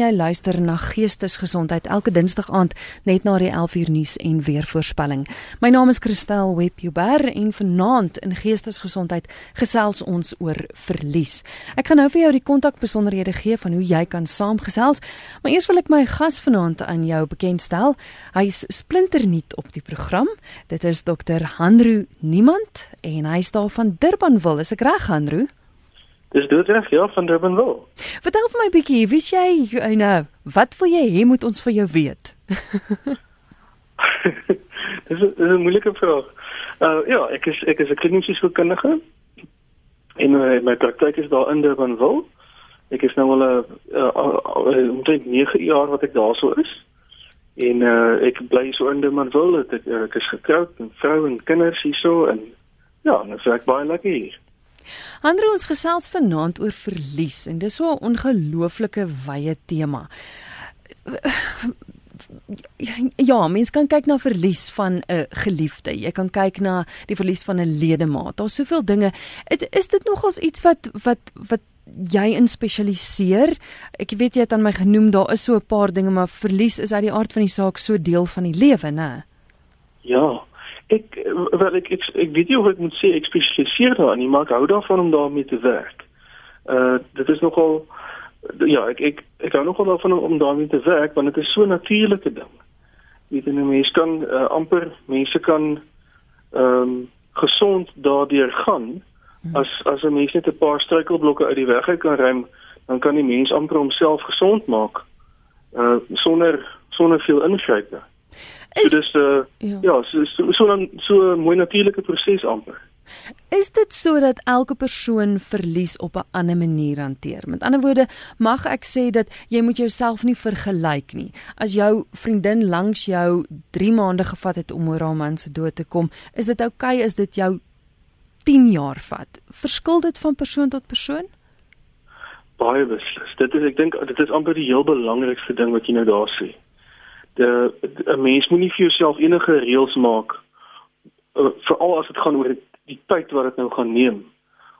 Jy luister na Geestesgesondheid elke Dinsdag aand net na die 11uur nuus en weer voorspelling. My naam is Christel Webber en vanaand in Geestesgesondheid gesels ons oor verlies. Ek gaan nou vir jou die kontakbesonderhede gee van hoe jy kan saamgesels, maar eers wil ek my gas vanaand aan jou bekendstel. Hy's splinternuut op die program. Dit is Dr. Hanru Niemand en hy's daar van Durbanville. Is ek reg, Hanru? Dis doodreg ja van Durbanville. Vertel vir my bietjie, wie jy nou, wat wil jy hê moet ons vir jou weet? dis 'n dis 'n moeilike vraag. Uh ja, ek is ek is 'n kliniese sielkundige en uh, my praktyk is daar in Durbanville. Ek is nou al 'n uh, omtrent 9 jaar wat ek daarso is. En uh ek bly so in Durbanville. Ek, ek is getroud en vrou en kinders hierso en ja, sê ek baie lekker hier. Andre ons gesels vanaand oor verlies en dis so 'n ongelooflike wye tema. Ja, mens kan kyk na verlies van 'n geliefde. Jy kan kyk na die verlies van 'n ledemaat. Daar's soveel dinge. Is, is dit nogals iets wat wat wat jy in spesialiseer? Ek weet jy het aan my genoem daar is so 'n paar dinge, maar verlies is uit die aard van die saak so deel van die lewe, né? Ja, ek wel ek ek, ek weet nie of ek moet sê ek spesialiseer daarin, maar ek hou daarvan om daarmee te werk. Uh dit is nogal ja, ek ek ek hou nogal daarvan om daarmee te werk want dit is so 'n natuurlike ding. Weet jy, mense kan uh, amper mense kan ehm um, gesond daardeur gaan hmm. as as 'n mens net 'n paar struikelblokke uit die weg uit kan ruim, dan kan die mens amper homself gesond maak uh sonder sonder veel ingryping. Is, so dis 'n uh, ja, ja so so so 'n so mooi natuurlike proses amper. Is dit sodat elke persoon verlies op 'n ander manier hanteer? Met ander woorde, mag ek sê dat jy moet jouself nie vergelyk nie. As jou vriendin langs jou 3 maande gevat het om oor haar man se dood te kom, is dit oukei okay as dit jou 10 jaar vat? Verskil dit van persoon tot persoon? Baie beslis. Dit is ek dink dit is amper die heel belangrikste ding wat jy nou daar sê 'n mens moenie vir jouself enige reëls maak uh, veral as dit gaan oor die tyd wat dit nou gaan neem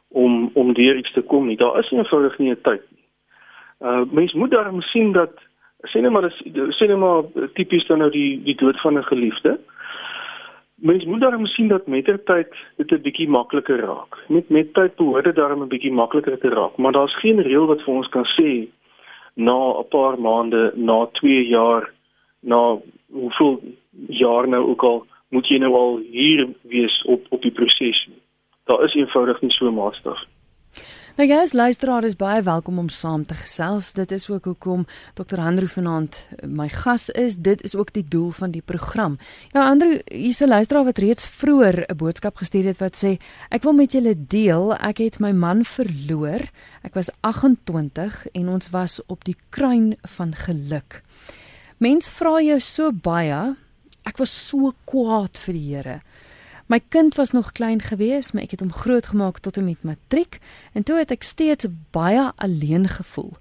om om deur iets te kom nie. Daar is eenvoudig nie 'n tyd nie. Uh mens moet daarom sien dat sê net maar sê net maar tipies dan nou die die dood van 'n geliefde. Mens moet daarom sien dat met ter tyd dit 'n bietjie makliker raak. Met met tyd behoort dit daarom 'n bietjie makliker te raak, maar daar's geen reël wat vir ons kan sê na 'n paar maande, na 2 jaar na hoeveel jaar nou ook al moet jy nou al hier wees op op die proses. Daar is eenvoudig nie so maatstaf. Nou ja, as luisteraar is baie welkom om saam te gesels. Dit is ook hoekom Dr. Andrew vanaand my gas is. Dit is ook die doel van die program. Ja, Andrew, hier's 'n luisteraar wat reeds vroeër 'n boodskap gestuur het wat sê: "Ek wil met julle deel, ek het my man verloor. Ek was 28 en ons was op die kruin van geluk." Mens vra jou so baie. Ek was so kwaad vir die Here. My kind was nog klein gewees, maar ek het hom grootgemaak tot en met matriek en toe het ek steeds baie alleen gevoel.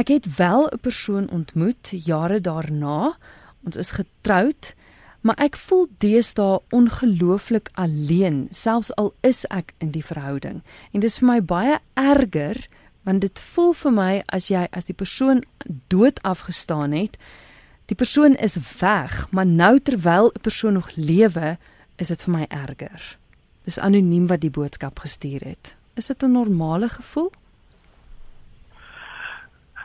Ek het wel 'n persoon ontmoet jare daarna. Ons is getroud, maar ek voel deesdae ongelooflik alleen, selfs al is ek in die verhouding. En dit is vir my baie erger want dit voel vir my as jy as die persoon dood afgestaan het, Die persoon is weg, maar nou terwyl 'n persoon nog lewe, is dit vir my erger. Dis anoniem wat die boodskap gestuur het. Is dit 'n normale gevoel?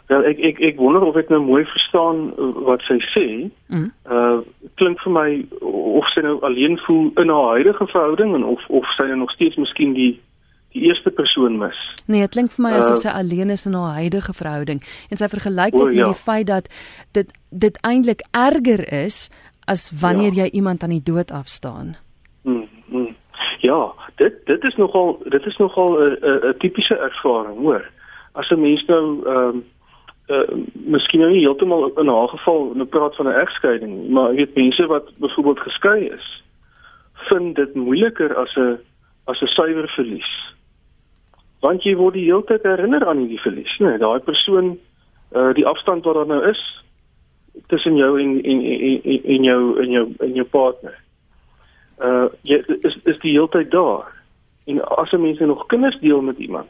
Wel, ek ek ek wonder of ek nou mooi verstaan wat sy sê. Mm. Uh klink vir my of sy nou alleen voel in haar huidige verhouding en of of sy nou nog steeds miskien die die eerste persoon mis. Nee, dit klink vir my asof uh, sy alleen is in haar huidige verhouding en sy vergelyk dit oh, ja. met die feit dat dit dit eintlik erger is as wanneer ja. jy iemand aan die dood afstaan. Mm, mm. Ja, dit dit is nogal dit is nogal 'n 'n tipiese ervaring, hoor. As 'n mens nou ehm um, uh miskien nou nie heeltemal in 'n geval nou praat van 'n egskeiding, maar jy weet mense wat byvoorbeeld geskei is, vind dit moeiliker as 'n as 'n suiwer verlies want jy word die hele tyd herinner aan hierdie verlies, né? Nee, daai persoon uh die afstand wat daar nou is tussen jou en en en en jou en jou en jou partner. Uh jy is is die hele tyd daar. En as 'n mens nog kinders deel met iemand,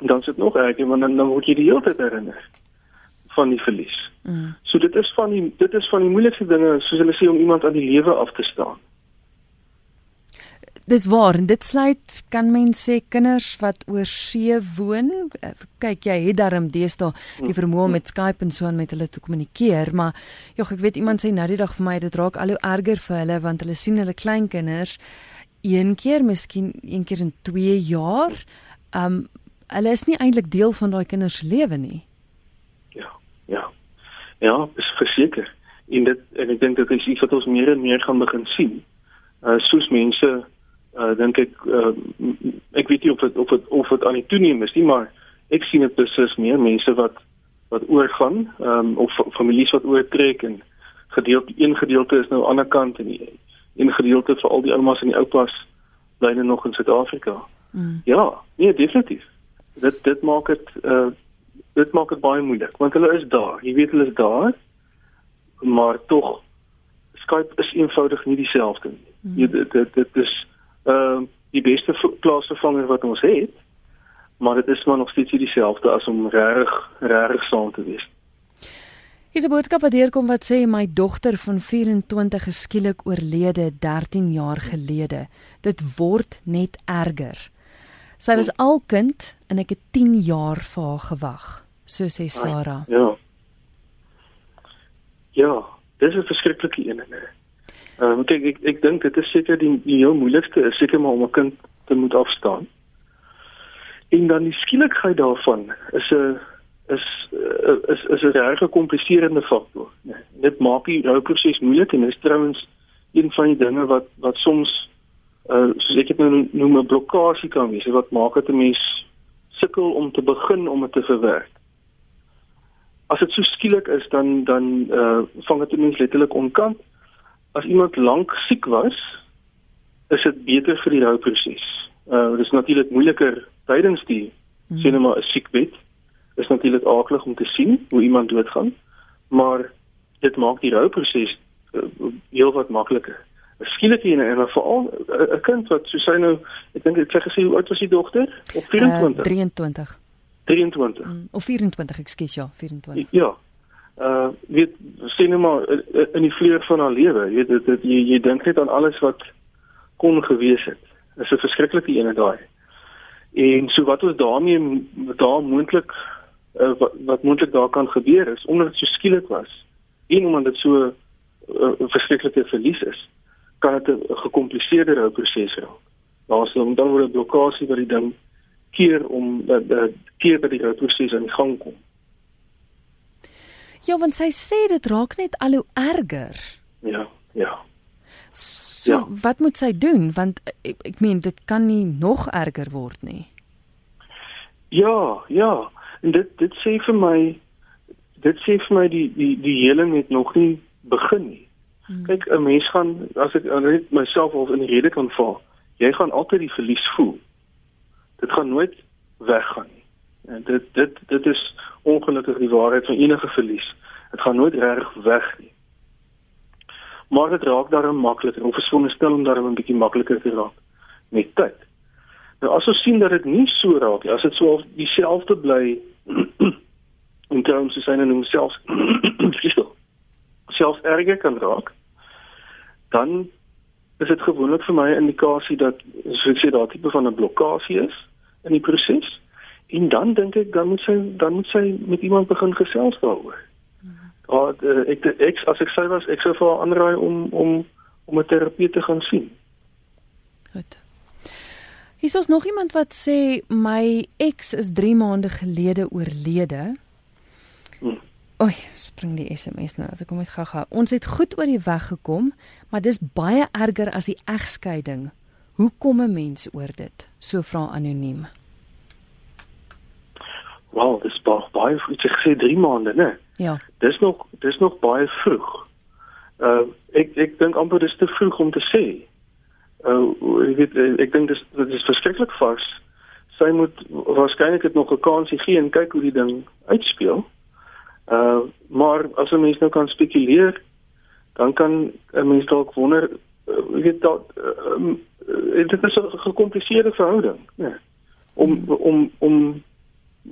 dan sit nog erger, want dan dan word jy die hele tyd herinner. van die verlies. Mm. So dit is van die dit is van die moeilikste dinge soos hulle sê om iemand aan die lewe af te staan. Dis waar en dit sluit kan mens sê kinders wat oor see woon. Eh, kyk jy het darm deesdae die vermoë om met Skype en so aan met hulle te kommunikeer, maar jog ek weet iemand sê nou die dag vir my dit raak al hoe erger vir hulle want hulle sien hulle kleinkinders een keer, miskien een keer in 2 jaar. Um hulle is nie eintlik deel van daai kinders se lewe nie. Ja, ja. Ja, is verseker. En dit en ek dink dit is iets wat ons meer en meer gaan begin sien. Uh soos mense uh dink ek uh, ek weet nie of dit of dit of dit aan die toeneem is nie maar ek sien dit beslis meer mense wat wat oorgaan um, of families wat oortrek en gedeelte een gedeelte is nou aan die ander kant en die een gedeelte vir al die oumas en die oupas bly nou nog in Suid-Afrika. Mm. Ja, nee definitief. Dit dit maak dit uh dit maak dit baie moeilik want hulle is daar. Jy weet hulle is daar maar tog Skype is eenvoudig nie dieselfde nie. Mm. Jy dit dit, dit is ehm uh, die beste plaasvervanger wat ons het, maar dit is maar nog steeds dieselfde as om reg reg saam te wees. Hier is 'n boodskap wat deurkom wat sê my dogter van 24 geskielik oorlede 13 jaar gelede. Dit word net erger. Sy was al kind en ek het 10 jaar vir haar gewag, so sê Sarah. Ja. Ja, dis 'n verskriklike een, nee. Ehm um, kyk ek ek dink dit is seker die die heel moeilikste is seker maar om 'n kind te moet afstaan. En dan die skielikheid daarvan is 'n is is is 'n regtig gekompliseerde faktor. Dit maak die rouproses moeilik en is trouens een van die dinge wat wat soms uh soos ek dit nou noem 'n blokkade kan wees wat maak dat 'n mens sukkel om te begin om dit te verwerk. As dit so skielik is dan dan uh vang dit 'n mens letterlik onkant as iemand lank siek was, is dit beter vir die rouproses. Uh dit is natuurlik moeiliker tydens die hmm. sien maar 'n siekbed. Is natuurlik aardig om te sien hoe iemand doodgaan, maar dit maak die rouproses uh, heelwat makliker. Skielik hier en veral 'n kind wat so sy nou, ek dink ek sê gesê hoe oud was die dogter? Op 24. Uh, 23. 23. Mm, of 24, ekskuus ja, 24. Ja uh weet sien nou maar in die vleur van haar lewe jy weet dit, jy jy dink net aan alles wat kon gewees het. Is 'n verskriklike ene daai. En so wat ons daarmee daar moontlik uh, wat, wat moontlik daar kan gebeur is omdat dit so skielik was en omdat dit so 'n uh, verskriklike verlies is kan dit 'n gekompliseerde rouproses raak. Daar's dan dan word 'n blokkade wat die ding keer om dat die keer dat die rouproses aan die gang kom Ja, want sy sê dit raak net al hoe erger. Ja, ja. So, ja. wat moet sy doen want ek, ek meen dit kan nie nog erger word nie. Ja, ja. En dit dit sê vir my dit sê vir my die die die heling het nog nie begin nie. Hmm. Kyk, 'n mens gaan as ek net myself of in die rede kan val, jy gaan altyd die verlies voel. Dit gaan nooit weggaan nie. En dit dit dit is ongelukkig die waarheid van enige verlies. Dit gaan nooit reg weg nie. Maar dit raak daarom makliker of versonderstel om daarom 'n bietjie makliker te raak met tyd. Nou as ons sien dat dit nie so raak nie, as dit so dieselfde bly in terme van syne noem selfs selfs erger kan raak, dan is dit gewoonlik vir my 'n indikasie dat soos ek sê daar tipe van 'n blokkade is in die proses. En dan dink ek dan moet sy dan moet sy met iemand begin gesels daaroor. Ja, uh, ek ek as ek sy was, ek sou vir haar aanraai om om om 'n terapeut te gaan sien. Goed. Hier is nog iemand wat sê my ex is 3 maande gelede oorlede. Hmm. Oei, spring die SMS nou. Ek kom net gou-gou. Ons het goed oor die weg gekom, maar dis baie erger as die egskeiding. Hoe kom 'n mens oor dit? So vra anoniem. Wel, dis baie baie vroeg. Ek sê 3 maande, né? Ja. Dis nog dis nog baie vroeg. Uh ek ek dink amper dis te vroeg om te sê. Uh ek weet ek dink dis dit is verskriklik vars. Sy moet waarskynlik dit nog 'n kansie gee en kyk hoe die ding uitspeel. Uh maar as 'n mens nou kan spekuleer, dan kan 'n mens dalk wonder, uh, weet dat uh, um, uh, dit is 'n gekompliseerde verhouding, né? Om om om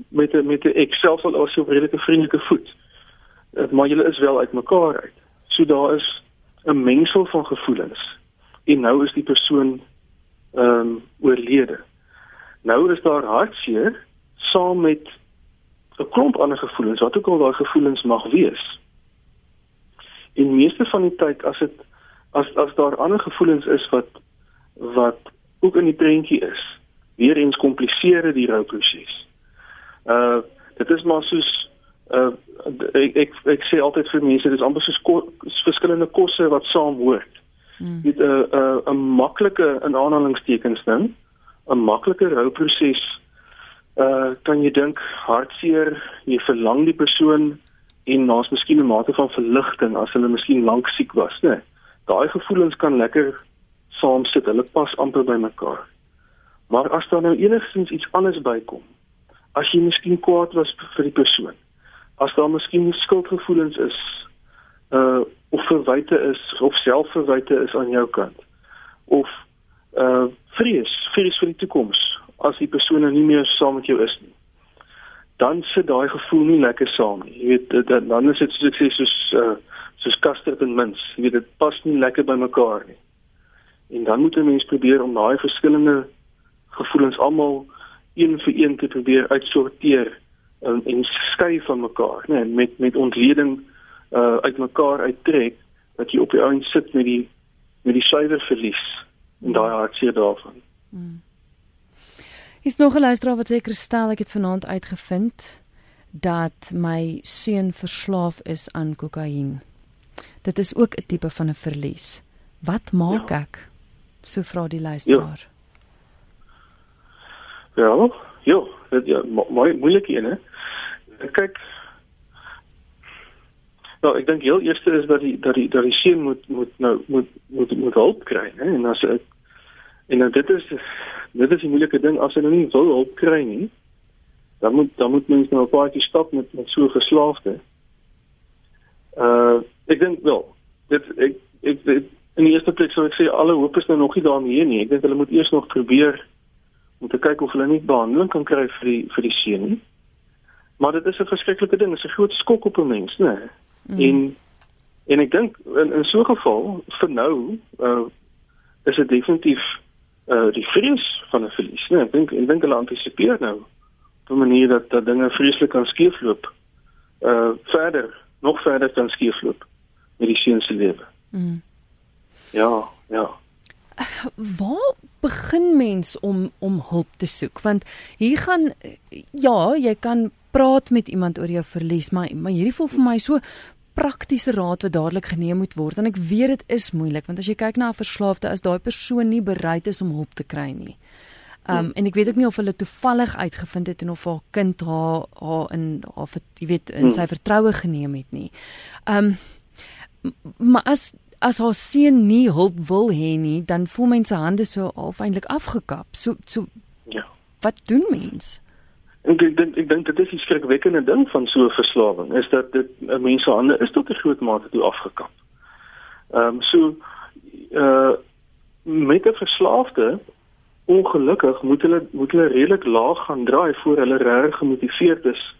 met 'n met 'n ek self al as 'n redelike vriendelike voet maar julle is wel uitmekaar uit. So daar is 'n mengsel van gevoelens. En nou is die persoon ehm um, oorlede. Nou is daar hartseer saam met 'n klomp ander gevoelens, wat ook al daai gevoelens mag wees. En meeste van die tyd as dit as as daar ander gevoelens is wat wat ook in die prentjie is, weer eens kompliseer dit die rouproses. Uh dit is maar soos uh ek ek, ek sê altyd vir mense dis amper soos ko, verskillende kosse wat saam hoort. Hmm. Dit 'n uh, 'n uh, 'n maklike in aanhalingstekens ding, 'n maklike rouproses uh kan jy dink hartseer, jy verlang die persoon en naas miskien 'n mate van verligting as hulle miskien lank siek was, né? Nee, Daai gevoelens kan lekker saam sit, hulle pas amper by mekaar. Maar as daar nou enigstens iets anders bykom, as jy miskien kwaad was vir die persoon, as daar miskien skuldgevoelens is, uh of verwyte is of selfverwyte is aan jou kant, of uh vrees, vrees vir die toekoms as die persoon nou nie meer saam met jou is nie. Dan sit daai gevoel nie lekker saam nie. Jy weet dit dan is dit soos ek sê soos uh soos kasterd en mins. Jy weet dit pas nie lekker by mekaar nie. En dan moet 'n mens probeer om daai verskillende gevoelens almal een vir een te probeer uitsorteer en, en skei van mekaar, né, nee, met met ontleding uh uit mekaar uittrek dat jy op die ouend sit met die met die suiwer verlies en daai hartseer daarvan. Hmm. Is nog 'n luisteraar wat sê Kristel, ek het vanaand uitgevind dat my seun verslaaf is aan kokain. Dit is ook 'n tipe van 'n verlies. Wat maak ja. ek? So vra die luisteraar. Ja. Ja, ja, dit ja, mooi moeilik hier, né? Kyk. Nou, ek dink heel eerste is dat die dat die dat die seun moet moet nou moet moet moet hulp kry, né? En as ek en nou dit is dit is 'n moeilike ding as hy nou nie wil hulp kry nie. Dan moet dan moet mens nou 'n paartjie stap met met so geslaagde. Uh ek dink wel, dit ek ek, ek in die eerste plek sou ek sê alle hoop is nou nog nie daarmee nie. Ek dink hulle moet eers nog probeer om te kyk of hulle nie behandeling kan kry vir die vir die seun nie. Maar dit is 'n verskriklike ding, dit is 'n groot skok op 'n mens, né? Mm. En en ek dink in in so 'n geval vir nou uh is dit definitief uh die vrees van 'n verlies, né? Ek dink ek dink hulle antisipeer nou op 'n manier dat dat dinge vreeslik kan skeefloop. Uh verder, nog verder kan skeefloop met die seun se lewe. Mm. Ja, ja. Waar begin mens om om hulp te soek? Want hier gaan ja, jy kan praat met iemand oor jou verlies, maar maar hierdie voel vir my so praktiese raad wat dadelik geneem moet word en ek weet dit is moeilik want as jy kyk na 'n verslaafde as daai persoon nie bereid is om hulp te kry nie. Um hmm. en ek weet ook nie of hulle toevallig uitgevind het en of haar kind haar haar in of jy weet in hmm. sy vertroue geneem het nie. Um maar as as haar seun nie hulp wil hê nie, dan voel mense hande so half eintlik afgekap. So so ja. Wat doen mens? Ek dink ek dink dit is 'n skrikwekkende ding van so 'n verslawing is dat dit mense hande is tot 'n groot mate toe afgekap. Ehm um, so uh met 'n verslaafde ongelukkig moet hulle moet hulle redelik laag gaan draai voor hulle reg gemotiveerd is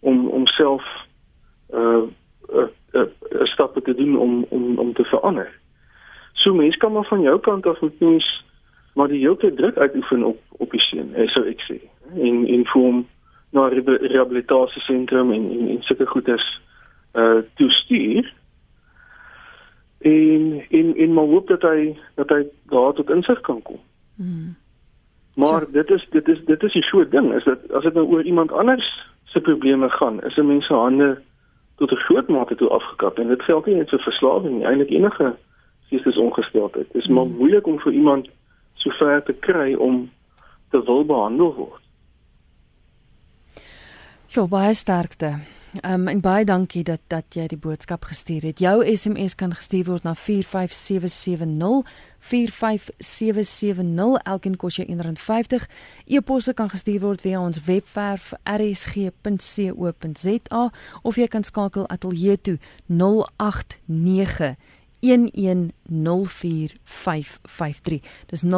om om self uh, uh uh, stappe te doen om om om te verander. So mense kan maar van jou kant af moet mens maar die hele druk uitoefen op op die seun, eh, so ek sê. In in vorm na re rehabilitasie sentrum en en, en sulke goeders uh toestuur. En in in maar hoop dat hy dat hy daar tot insig kan kom. Mm. Maar so. dit is dit is dit is 'n so ding is dat as dit nou oor iemand anders se probleme gaan, is 'n mens se hande tot 'n groot mate toe afgekap en dit geld nie net vir verslawing nie, eintlik enige geestesongesteldheid. Dit is maar hmm. moeilik om vir iemand so ver te kry om te wil behandel word. Ja, baie sterkte. Ehm um, en baie dankie dat dat jy die boodskap gestuur het. Jou SMS kan gestuur word na 45770 45770 elkeen kos jou R1.50. E-posse kan gestuur word via ons webwerf rsg.co.za of jy kan skakel ateljee toe 089 1104553. Dis 0891104553.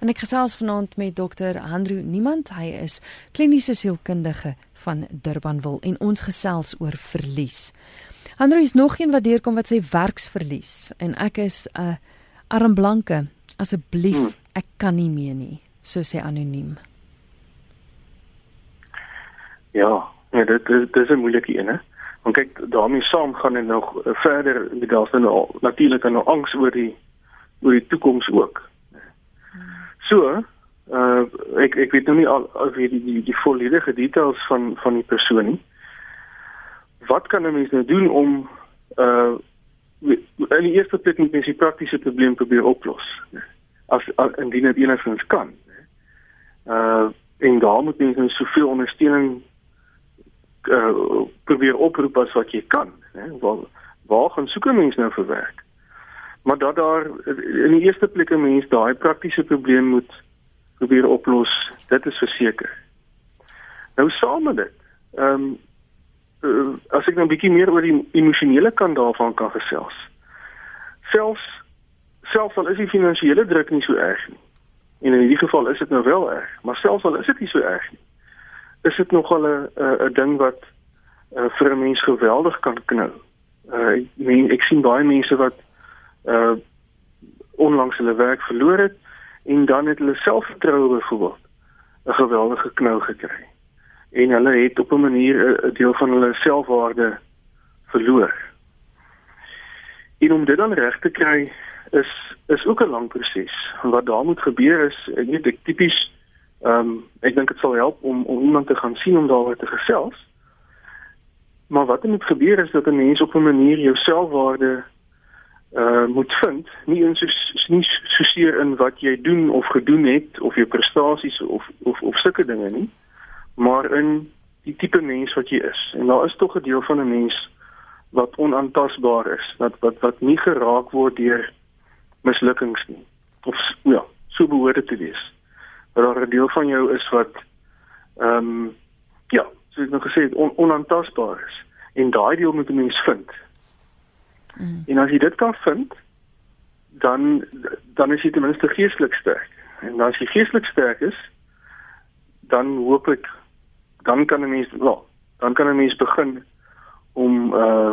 En ek gesels vanaand met dokter Andrew Niemand. Hy is kliniese sielkundige van Durbanville en ons gesels oor verlies. Andrew is nog een wat deurkom wat sê werksverlies en ek is 'n uh, armblanke. Asseblief, hmm. ek kan nie meer nie, so sê anoniem. Ja, ja dit dit, dit is 'n moeilike een hè. Want kyk, daarmee saam gaan dit nog verder, daar's nou natuurlik nou angs oor die oor die toekoms ook. So, uh ek ek weet nou nie al of jy die die, die volledige details van van die persoon nie. Wat kan 'n mens nou doen om uh in die eerste plek moet mens die praktiese probleem probeer oplos. As, as indien dit enigstens kan. Uh en daar moet mens nou soveel ondersteuning uh, probeer oproep as wat jy kan, hè. Waar waar gaan soek 'n mens nou vir werk? Maar dat daar in die eerste plek 'n mens daai praktiese probleem moet probeer oplos, dit is verseker. Nou saam met dit, ehm um, uh, as ek nou 'n bietjie meer oor die emosionele kant daarvan kan gesels. Selfs selfs al is die finansiële druk nie so erg nie. En in hierdie geval is dit nou wel erg, maar selfs al is dit nie so erg nie is dit nogal 'n 'n ding wat uh, vir 'n mens geweldig kan knou. Uh, ek meen ek sien baie mense wat uh onlangs hulle werk verloor het en dan het hulle selfvertroue byvoorbeeld 'n geweldige knou gekry. En hulle het op 'n manier 'n deel van hulle selfwaarde verloor. En om dit dan reg te kry is is ook 'n lang proses. Wat daar moet gebeur is, ek weet tipies Ehm um, ek dink dit sal help om om iemand te gaan sien om daaroor te gesels. Maar wat moet gebeur is dat 'n mens op 'n manier jou selfwaarde uh moet vind, nie in so nie so seer in wat jy doen of gedoen het of jou prestasies of of of sulke dinge nie, maar in die tipe mens wat jy is. En daar is tog 'n deel van 'n mens wat onaantastbaar is, wat wat wat nie geraak word deur mislukkings nie. Of ja, so behoort dit te wees dat daar 'n deel van jou is wat ehm um, ja, soos ek nou gesê het, on, onaantastbaar is en daai deel moet 'n mens vind. Mm. En as jy dit kan vind, dan dan is jy ten minste geestelik sterk. En as jy geestelik sterk is, dan hoop ek dan kan 'n mens, wel, dan kan 'n mens begin om uh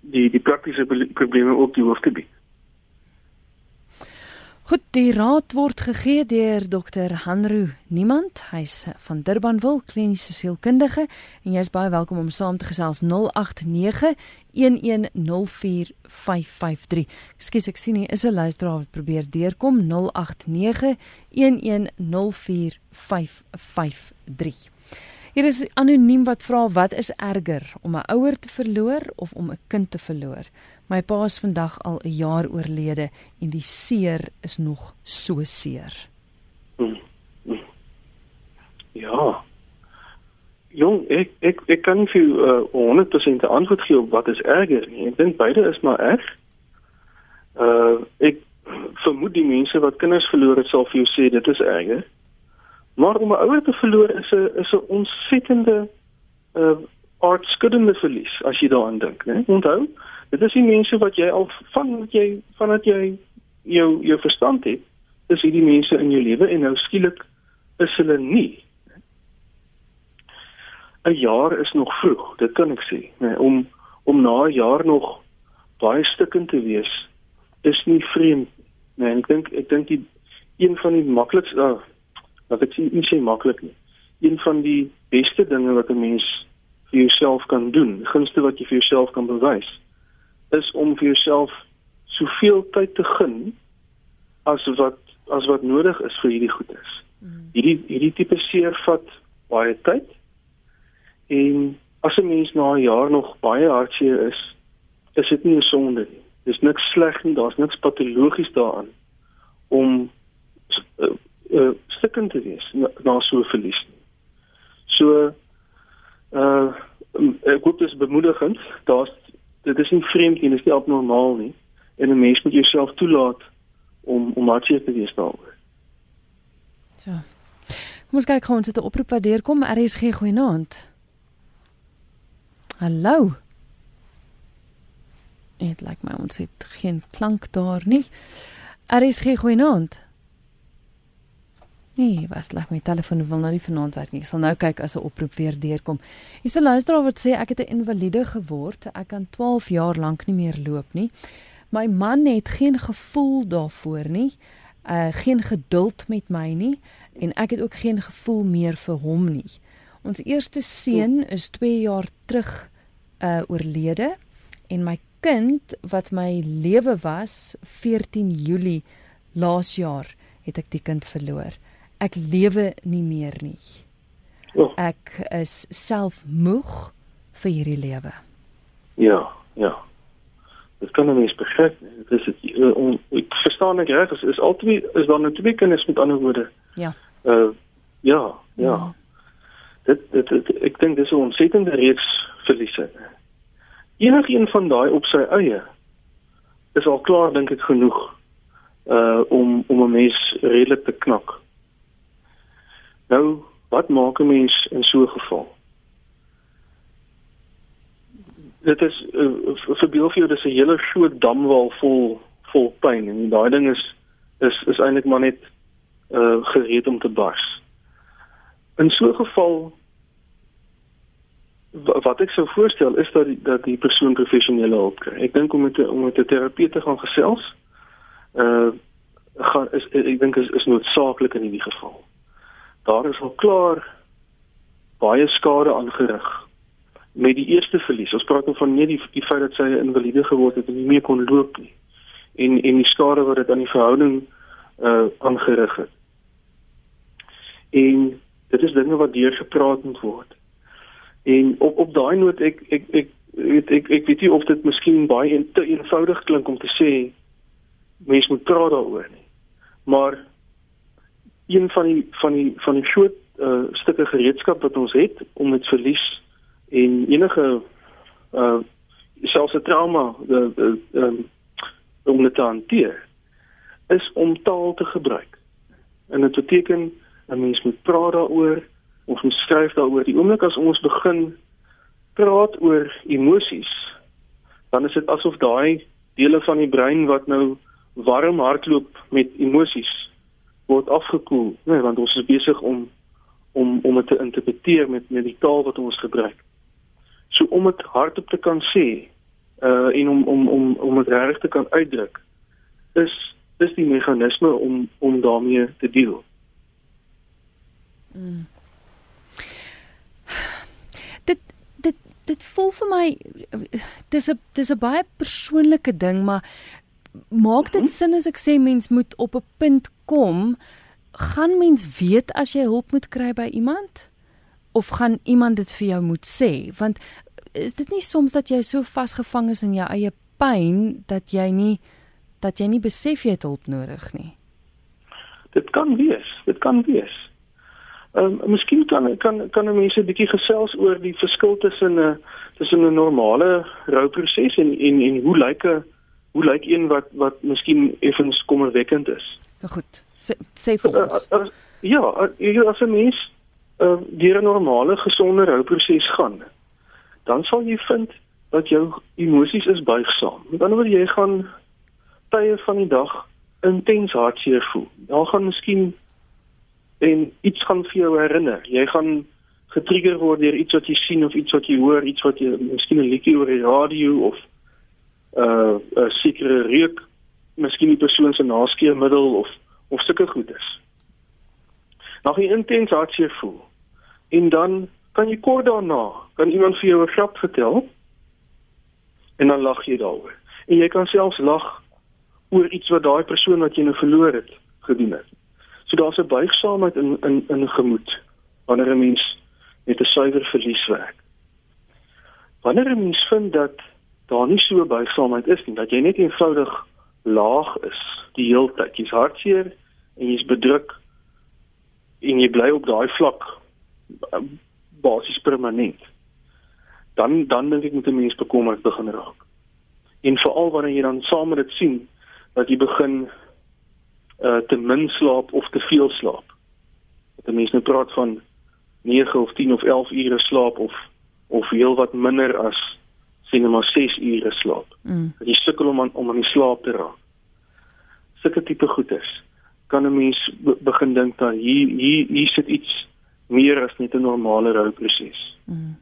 die die praktiese probleme op die hoof te bied. Goed, die raad word gegee deur Dr. Hanru Niemand. Hy's van Durbanville kliniese sielkundige en jy's baie welkom om saam te gesels 089 1104553. Ekskuus, ek sien hier is 'n luisteraar wat probeer deurkom 089 1104553. Hier is anoniem wat vra wat is erger om 'n ouer te verloor of om 'n kind te verloor? My pa is vandag al 'n jaar oorlede en die seer is nog so seer. Hmm. Hmm. Ja. Jong, ek ek ek kan vir uh, 100% antwoord gee op wat is erger nie. Ek dink beide is maar erg. Uh ek vermoed die mense wat kinders verloor het sal vir jou sê dit is erger. Maar om 'n ouer te verloor is 'n is 'n ontsettende uh aardskuddende verlies as jy daaraan dink, né? Onthou, Dit is die mense wat jy al van wat jy vanat jy jou jou verstand het, is hierdie mense in jou lewe en nou skielik is hulle nie. 'n Jaar is nog vroeg, dit kan ek sê, nee, om om na 'n jaar nog baie stukkend te wees is nie vreemd nie. Nee, ek dink ek dink die een van die maklikste uh, wat ek sê nie sê maklik nie. Een van die beste dinge wat 'n mens vir jouself kan doen, gunste wat jy vir jouself kan bewys, is om vir jouself soveel tyd te gun as wat as wat nodig is vir hierdie goedes. Mm. Hierdie hierdie tipe seer vat baie tyd. En as 'n mens na 'n jaar nog baie hartseer is, is dit nie 'n sonde nie. Dis niks sleg nie, daar's niks patologies daaraan om uh, uh, stikkend te wees na, na so 'n verlies. So uh ek hoop dit is bemoedigend. Daar's dit is nie vreemd nie, dit is nie abnormaal nie. En 'n mens moet jouself toelaat om om hartseer te wees daaroor. Ja. Kom ons kyk gou ons het 'n oproep wat deurkom. RSG goeienaand. Hallo. Dit lyk my ons het geen klank daar nie. RSG goeienaand. Nee, wat lag my telefoon wil nou nie vanaand werk nie. Ek sal nou kyk as 'n oproep weer deurkom. Hier's 'n luisteraar wat sê ek het 'n invalide geword. Ek kan 12 jaar lank nie meer loop nie. My man het geen gevoel daarvoor nie. Uh geen geduld met my nie en ek het ook geen gevoel meer vir hom nie. Ons eerste seun is 2 jaar terug uh oorlede en my kind wat my lewe was 14 Julie laas jaar het ek die kind verloor. Ek lewe nie meer nie. Ek is self moeg vir hierdie lewe. Ja, ja. Dit kan 'n mens begryp. Dit is dit uh, ek verstaan ek reg, is, is altyd is daar net twee kinders met ander woorde. Ja. Uh ja, ja. Mm. Dit, dit dit ek dink dis 'n ontsettende reeks verliese. Enigeen van daai op sy eie is al klaar dink ek genoeg uh om om 'n mens redelik te knak. Nou, wat maak 'n mens in so 'n geval? Dit is uh, verbeel vir jou dis 'n hele groot damwal vol vol pyn en daai ding is is is eintlik maar net uh gereed om te bars. In so 'n geval wat ek sou voorstel is dat die, dat die persoon professionele hulp kry. Ek dink om met om met 'n terapeut te gaan gesels uh gaan is ek dink is is noodsaaklik in hierdie geval. Daar is al klaar baie skade aangerig met die eerste verlies. Ons praat nou van nie die die feit dat sy 'n invalide geword het en nie meer kon loop nie. En en die skade wat dit aan die verhouding uh aangerig het. En dit is dinge wat deur gepraat moet word. En op op daai noot ek ek ek weet ek ek weet nie of dit miskien baie en te eenvoudig klink om te sê mens moet praat daaroor nie. Maar een van die van die van die groot uh, stukke gereedskap wat ons het om met verlies en enige uh selfs 'n trauma de, de, de, um, om dit te hanteer is om taal te gebruik. En dit beteken 'n mens moet praat daaroor, ons moet skryf daaroor. Die oomblik as ons begin praat oor emosies, dan is dit asof daai dele van die brein wat nou warm hardloop met emosies word afgekoel, nee, want ons is besig om om om dit te interpreteer met met die taal wat ons gebruik. So om dit hardop te kan sê uh en om om om om dit reg te kan uitdruk is is die meganisme om om daarmee te deel. Mm. Dit dit dit voel vir my dis 'n dis 'n baie persoonlike ding maar maak dit mhm. sin as ek sê mens moet op 'n punt kom gaan mens weet as jy hulp moet kry by iemand? Of gaan iemand dit vir jou moet sê? Want is dit nie soms dat jy so vasgevang is in jou eie pyn dat jy nie dat jy nie besef jy het hulp nodig nie? Dit kan wees dit kan wees. Ehm um, miskien kan kan kan mense 'n bietjie gesels oor die verskil tussen 'n tussen 'n normale rouproses en en en hoe lyk 'n hoe lyk een wat wat miskien effens kommerwekkend is. Nou goed, sê sê vir uh, ons. Uh, uh, ja, uh, as 'n mens uh, deur 'n normale gesonde rouproses gaan, dan sal jy vind dat jou emosies is buigsaam. Met ander woorde, jy gaan tye van die dag intens hartseer voel. Daar gaan miskien en iets gaan vir jou herinner. Jy gaan getrigger word deur iets wat jy sien of iets wat jy hoor, iets wat jy miskien 'n liedjie oor die radio of uh 'n sekere reuk, miskien die persoon se naskeermiddel of of sulke goeders. Nou jy intens hartseer voel. En dan kan jy kort daarna, kan iemand vir jou 'n grap vertel en dan lag jy daaroor. En jy kan selfs lag oor iets wat daai persoon wat jy nou verloor het gedoen het. So daar's 'n buigsaamheid in in in gemoed wanneer 'n mens met 'n suiwer verlies werk. Wanneer 'n mens vind dat daar nie so buigsaamheid is nie dat jy net eenvoudig laag is die hele tyd. Jy's hartseer en jy's bedruk en jy bly op daai vlak um, basies permanent. Dan dan dink ek moet 'n mens bekommerd begin raak. En veral wanneer jy dan saam met dit sien dat jy begin uh, te min slaap of te veel slaap. Dat 'n mens nou praat van 9 of 10 of 11 ure slaap of of heel wat minder as sien maar 6 ure slaap. Mm. Jy sukkel om aan, om aan die slaap te raak. Sulke tipe goeders. kan 'n mens be begin dink dat hier hier hier sit iets meer as net 'n normale rouproses. Mm.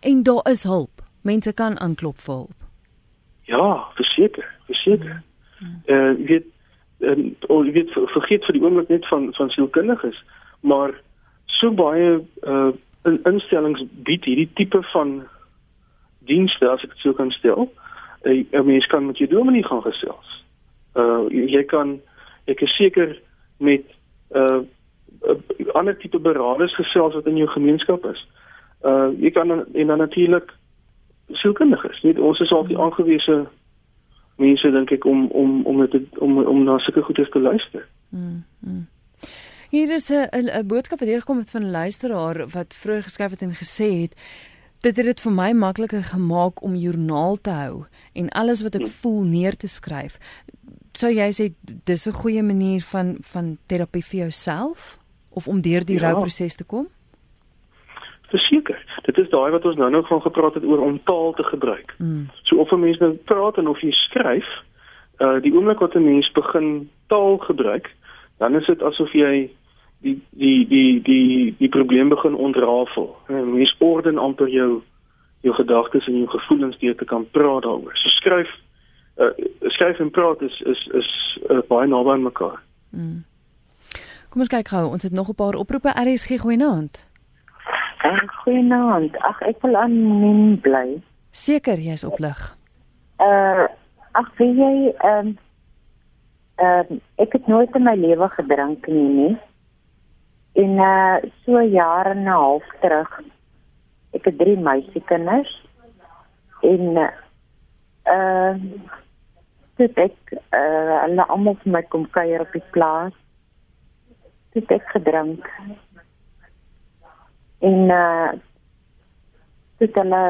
En daar is hulp. Mense kan aanklop vir hulp. Ja, verseker, verseker. Mm. Uh, jy weet en oh, jy weet vergeet vir die oomblik net van van sielkundiges, maar so baie uh in, instellings bied hierdie tipe van dienste as ek dit so kan stel. 'n uh, Mens kan met jou dominee gaan gesels. Uh jy kan ek is seker met uh, ander tipe beraders gesels wat in jou gemeenskap is. Uh jy kan en dan natuurlik sielkundiges. Net ons is al die aangewese mense dink ek om om om dit om om na sulke goedes te luister. Mm. mm. Hier is 'n 'n boodskap wat hier gekom het van 'n luisteraar wat vroeër geskryf het en gesê het dit het dit vir my makliker gemaak om joernaal te hou en alles wat ek hm. voel neer te skryf. Sou jy sê dis 'n goeie manier van van terapie vir jouself of om deur die ja. rouproses te kom? Verseker. Dit is daai wat ons nou nog van gepraat het oor om taal te gebruik. Mm. So of 'n mens nou praat en of jy skryf, uh die oomblik wat 'n mens begin taal gebruik, dan is dit asof jy die die die die die probleem begin ontrafel. Mens orden amper jou jou gedagtes en jou gevoelens deur te kan praat daaroor. So skryf uh, skryf en praat is is is uh, baie naby aan mekaar. Mm. Kom ons kyk gou, ons het nog 'n paar oproepe. RSG goeienaand. Uh, goeienaand. Ag ek wil aan min bly. Seker jy's op lig. Uh ag wie jy ehm um, ehm uh, ek het nooit in my lewe gedrink nie nie. En uh so jare en 'n half terug ek het drie meisiekinders en uh dit ek uh hulle almal vir my kom kuier op die plaas. Dit ek gedrink. En uh dit hulle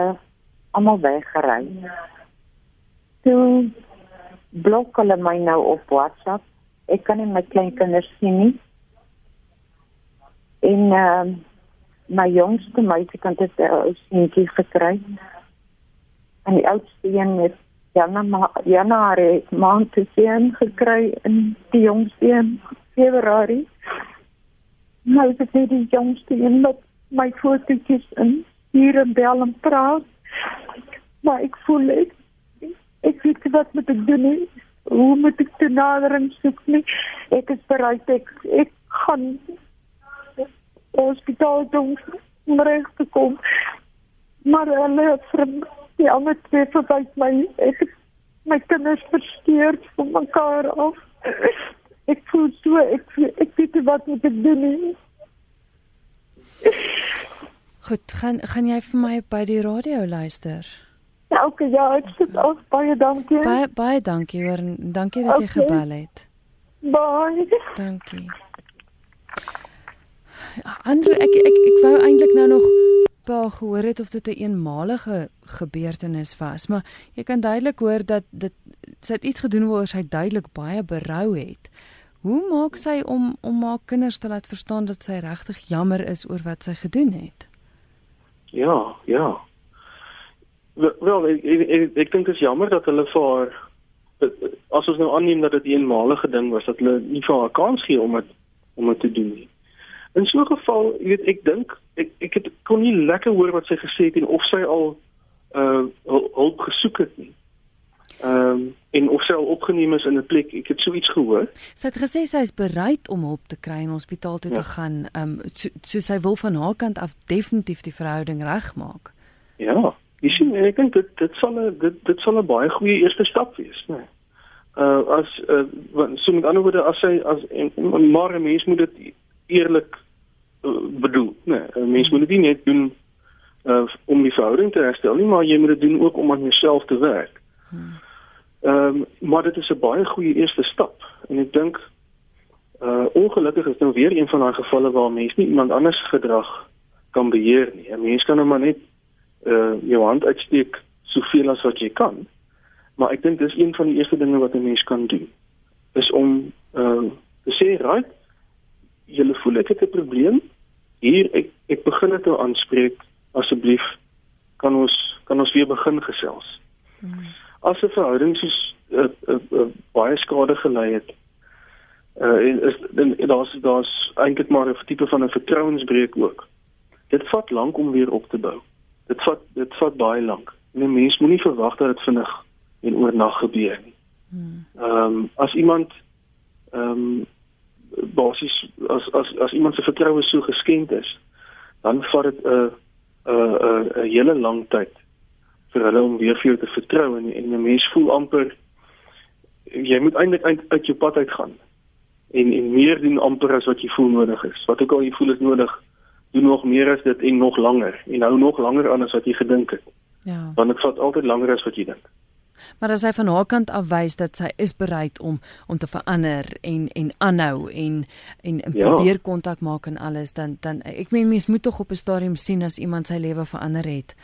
almal weggery. Toe blok hulle my nou op WhatsApp. Ek kan nie my kleinkinders sien nie. En uh my jongste meisie kan dit uh, seentjie gekry. En die oudste een het Jana ma Jana het maand te sien gekry in die jongste een Februarie. Nou is dit die jongste een met my fotootjies in hier in Bellem praat. Maar ek voel ek ek weet wat moet ek doen nie. Hoe moet ek te nadering soek nie. Ek is bereid ek ek gaan hospitaal toe om reg te kom. Maar hulle het vir die ander twee verwys my ek my kinders versteur van mekaar af. Ek voel so ek ek weet nie wat moet ek doen nie. Goed, gaan gaan jy vir my by die radio luister? Ja, okay, ja, ek sit af. Baie dankie. Baie baie dankie hoor. Dankie dat jy okay. gebel het. Baie. Dankie. Andrew, ek ek ek wou eintlik nou nog pa gehoor het of dit 'n een eenmalige gebeurtenis was, maar jy kan duidelik hoor dat dit sy het iets gedoen waaroor sy duidelik baie berou het. Hoe maak sy om om haar kinders te laat verstaan dat sy regtig jammer is oor wat sy gedoen het? Ja, ja. Wel, ek ek, ek, ek dink dit is jammer dat hulle vir haar as ons nou aanneem dat dit 'n eenmalige ding was dat hulle nie vir haar kans gee om dit om dit te doen nie. In so 'n geval, jy weet, ek dink ek ek het kon nie lekker hoor wat sy gesê het en of sy al uh hulp gesoek het nie. Ehm um, en of sy al opgeneem is in 'n plek. Ek het so iets gehoor. Sy het gesê sy is bereid om hulp te kry in hospitaal toe ja. te gaan. Ehm um, so, so sy wil van haar kant af definitief die verhouding regmaak. Ja. Jy sien, ek dink dit dit sal 'n dit dit sal 'n baie goeie eerste stap wees, né? Nee. Uh as uh so met ander woorde as sy as en, maar 'n mens moet dit eerlik uh, bedoel, nee, 'n mens moet dit nie net doen uh, om die verhouding te herstel nie, maar jy moet dit doen ook om aan jouself te werk. Hmm. Ehm um, maar dit is 'n baie goeie eerste stap en ek dink uh ongelukkig is nou weer een van daai gevalle waar mense nie iemand anders gedrag kan beheer nie. 'n Mens kan nou maar net uh jou hand uitsteek soveel as wat jy kan. Maar ek dink dis een van die eerste dinge wat 'n mens kan doen. Is om uh te sê, "Right, voel ek het 'n probleem. Hier ek ek begin dit nou aanspreek. Asseblief kan ons kan ons weer begin gesels. Hmm. As 'n verhouding soos uh, uh, uh, baie skade gelei het, Uh en is en daar's daar's eintlik maar 'n tipe van 'n vertrouensbreuk ook. Dit vat lank om weer op te bou. Dit vat dit vat baie lank. 'n Mens moenie verwag dat dit vinnig en oornag gebeur nie. Hmm. Ehm um, as iemand ehm um, basies as as as iemand se vertroue so geskend is, dan vat dit 'n 'n 'n 'n hele lang tyd vir hulle om weer vir jou te vertrou en en 'n mens voel amper jy moet eintlik uit, uit jou pad uitgaan en en meer doen amper as wat jy voel nodig is. Wat ook al jy voel is nodig, doen nog meer as dit en nog langer en hou nog langer aan as wat jy gedink het. Ja. Want dit vat altyd langer as wat jy dink. Maar as hy van haar kant af wys dat sy is bereid om om te verander en en aanhou en en, en ja. probeer kontak maak en alles dan dan ek meen mens moet tog op 'n stadium sien as iemand sy lewe verander het.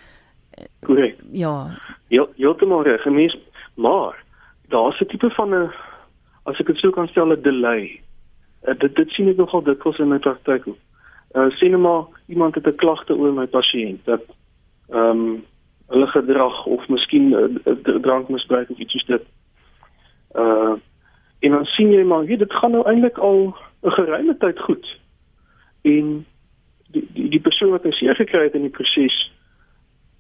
Korrek. Ja. Ja, heeltemal reg. Mens maar daar's 'n tipe van 'n as ek dit sou kan stel 'n delay. Uh, dit dit sien ek nogal dikwels in my praktyk. Uh sien maar iemand het 'n klagte oor my pasiënt dat ehm um, hulle gedrag of miskien uh, drankmisbruik of iets soos dit. Uh en dan sien jy maar, weet dit gaan nou eintlik al 'n geruime tyd goed. En die die, die persoon wat seer gekry het in die proses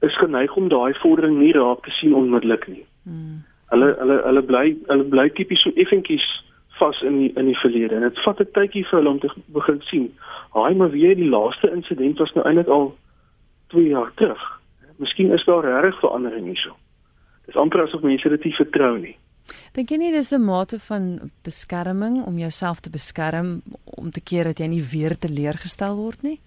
is geneig om daai vordering nie raak te sien onmiddellik nie. Hmm. Hulle hulle hulle bly hulle bly tipies so effentjies vas in die, in die verlede en dit vat 'n tydjie vir hulle om te begin sien. Haai maar weer die laaste insident was nou eintlik al 2 jaar terug. Miskien is daar regtig verandering hierso. Dis amper asof mense dit nie vertrou nie. Dink jy nie dis 'n mate van beskerming om jouself te beskerm om te keer dat jy nie weer teleurgestel word nie?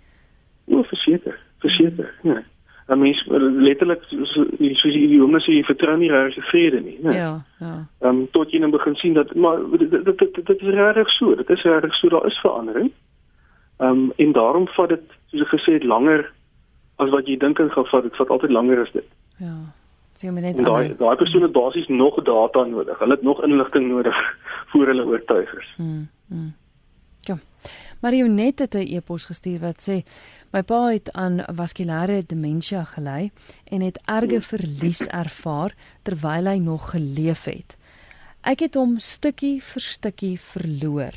Ja, verseker, verseker. Hmm. Nee. 'n mens letterlik soos soos die jonges sê jy vertrou nie regtig vrede nie, né? Ja, ja. Ehm um, tot jy nou begin sien dat maar dit dit dit, dit is regtig so, dit is regtig so daar is verandering. Ehm um, en daarom vat dit soos ek gesê het langer as wat jy dink dit gaan vat, dit vat altyd langer as dit. Ja. Sien my net daai daai persoon het basies nog data nodig. Hulle het nog inligting nodig voor hulle oortuig is. Mm. mm. Ja. Marionet het 'n e-pos gestuur wat sê My pa het aan vaskulêre demensie gely en het erge verlies ervaar terwyl hy nog geleef het. Ek het hom stukkie vir stukkie verloor.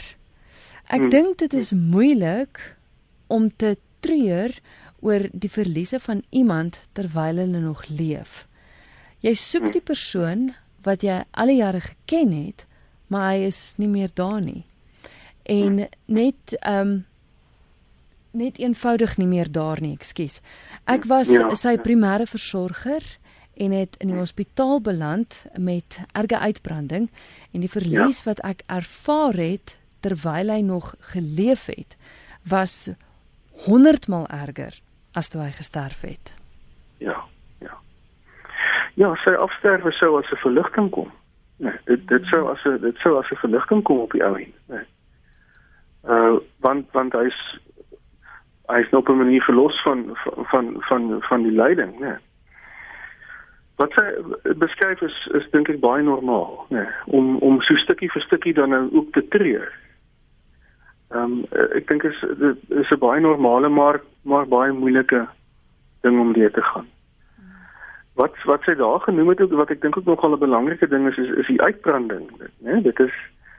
Ek hmm. dink dit is moeilik om te treur oor die verliese van iemand terwyl hulle nog leef. Jy soek die persoon wat jy al die jare geken het, maar hy is nie meer daar nie. En net ehm um, net eenvoudig nie meer daar nie, ekskuus. Ek was ja. sy primêre versorger en het in die hospitaal beland met erge uitbranding en die verlies ja. wat ek ervaar het terwyl hy nog geleef het was 100 mal erger as toe hy gesterf het. Ja, ja. Ja, sy afsterwe sou as 'n verligting kom. Nee, dit dit sou as 'n dit sou as 'n verligting kom op die ou end, nee. Uh want want hy's hy is nou op 'n manier verlos van van van van, van die lyding? Nee. Wat sy beskryf is is dink ek baie normaal? Nee, om om so stukkie vir stukkie dan nou ook te treur. Ehm um, ek dink is dit is 'n baie normale maar maar baie moeilike ding om deur te gaan. Wat wat sy daar genoem het wat ek dink ook nogal 'n belangrike ding is is, is die uitbranding, né? Nee, dit is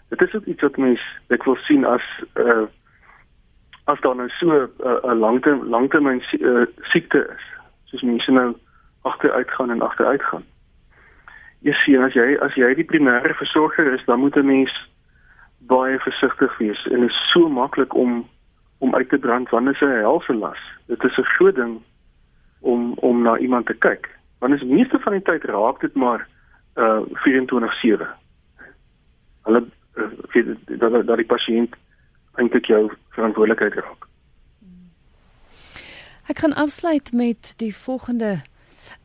dit is ook iets wat mense ek wil sien as uh, eh, as daar nou so 'n uh, langte langtermyn uh, siekte is soos mense nou agteruit gaan en agteruit gaan. Jy sien as jy as jy die primêre versorger is, dan moet 'n mens baie versigtig wees en dit is so maklik om om uit te brand wanneer is 'n helse las. Dit is 'n groot ding om om na iemand te kyk. Want is meeste van die tyd raak dit maar uh 24/7. Hulle uh, dat dat die pasiënt eintlik jou verantwoordelikheid raak. Ek gaan afsluit met die volgende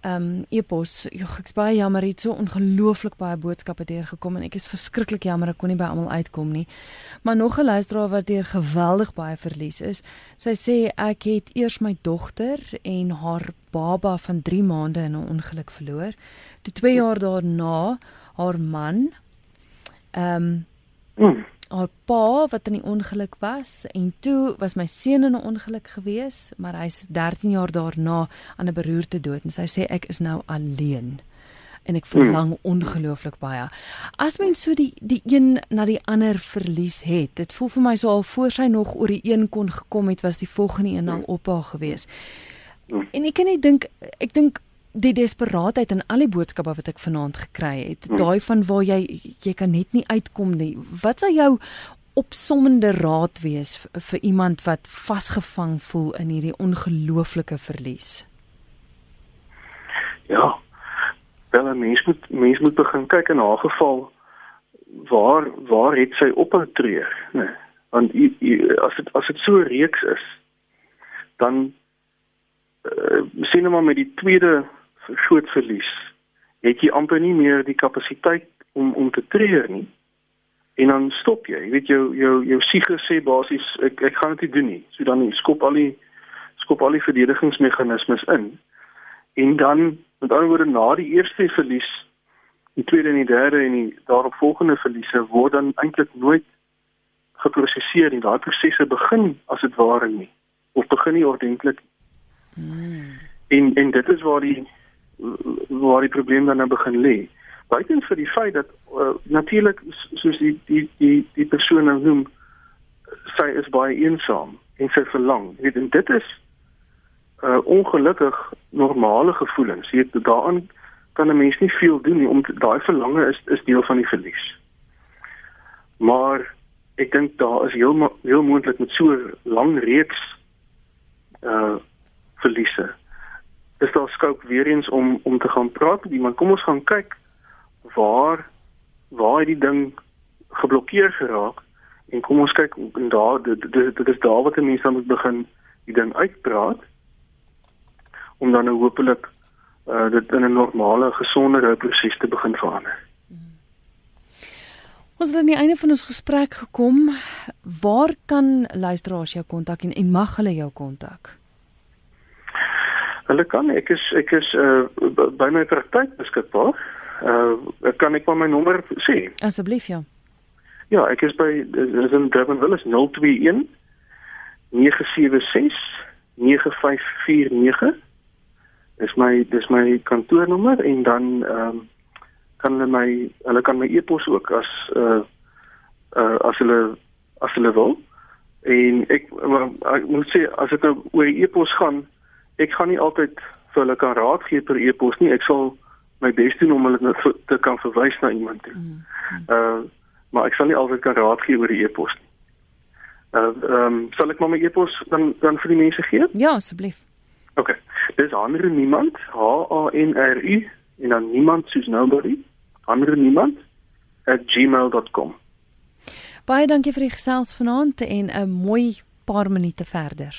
um, epos. Jogg, ek's baie jammer hier so ongelooflik baie boodskappe deurgekom en ek is verskriklik jammer ek kon nie by almal uitkom nie. Maar nog 'n luisteraar wat deur geweldig baie verlies is. Sy sê ek het eers my dogter en haar baba van 3 maande in 'n ongeluk verloor. Toe 2 jaar daarna haar man ehm um, haar pa wat in die ongeluk was en toe was my seun in 'n ongeluk gewees, maar hy's 13 jaar daarna aan 'n beroerte dood en sy sê ek is nou alleen. en ek verlang hmm. ongelooflik baie. As mens so die die een na die ander verlies het, dit voel vir my so al voor sy nog oor die een kon gekom het, was die volgende een al op haar gewees. Hmm. En ek kan net dink ek dink die desperaatheid in al die boodskappe wat ek vanaand gekry het, hmm. daai van waar jy jy kan net nie uitkom nie. Wat sou jou opsommende raad wees vir, iemand wat vasgevang voel in hierdie ongelooflike verlies? Ja. Wel 'n mens moet mens moet begin kyk in haar geval waar waar het sy ophou treur, né? Nee. Want as dit as dit so reeks is, dan uh, sien ons maar met die tweede groot verlies het jy amper nie meer die kapasiteit om om te treur nie. En dan stop jy jy weet jou jou jou siege sê basies ek ek gaan dit nie doen nie. So dan skop al die skop al die verdedigingsmeganismes in. En dan met ander woorde na die eerste verlies die tweede en die derde en die daaropvolgende verliese word dan eintlik nooit geproseseer en daai prosesse begin as dit ware nie of begin nie ordentlik hmm. en en dit is waar die waar die probleem dan nou begin lê. Buiten vir die feit dat uh, natuurlik soos die die die die persoon nou noem sy is baie eensaam en sy verlang. Weet en dit is uh ongelukkig normale gevoelens. Jy weet daaraan kan 'n mens nie veel doen nie om daai verlange is is deel van die verlies. Maar ek dink daar is heel heel moontlik met so lang reeks uh verliese is daar skop weer eens om om te gaan praat met iemand. Kom ons gaan kyk waar waar die ding geblokkeer geraak en kom ons kyk en daar dit dit, dit is daar wat mense dan moet begin die ding uitpraat om dan nou hopelik uh, dit in 'n normale gesondere proses te begin verander. Ons het aan die einde van ons gesprek gekom. Waar kan luisteraars jou kontak en, en mag hulle jou kontak? Hulle kan ek is ek is uh, by my praktyk beskikbaar. Uh kan ek maar my nommer sê? Asseblief ja. Ja, ek is by is in Durbanville is 021 976 9549. Dis my dis my kantoornommer en dan ehm um, kan hulle my hulle kan my e-pos ook as uh uh as hulle as hulle wil. En ek, ek moet sê as dit nou oor e-pos gaan ek gaan nie altyd vir hulle kan raad gee per e-pos nie. Ek sal my bes doen om hulle te kan verwys na iemand toe. Mm, mm. Uh maar ek sal nie altyd kan raad gee oor die e-pos nie. Uh ehm um, sal ek maar my e-pos dan dan vir die mense gee? Ja, asseblief. OK. Dis ander niemand H A N R U en dan niemand soos nobody. Ander niemand @gmail.com. Baie dankie vir die gesels vanaand en 'n mooi paar minute verder.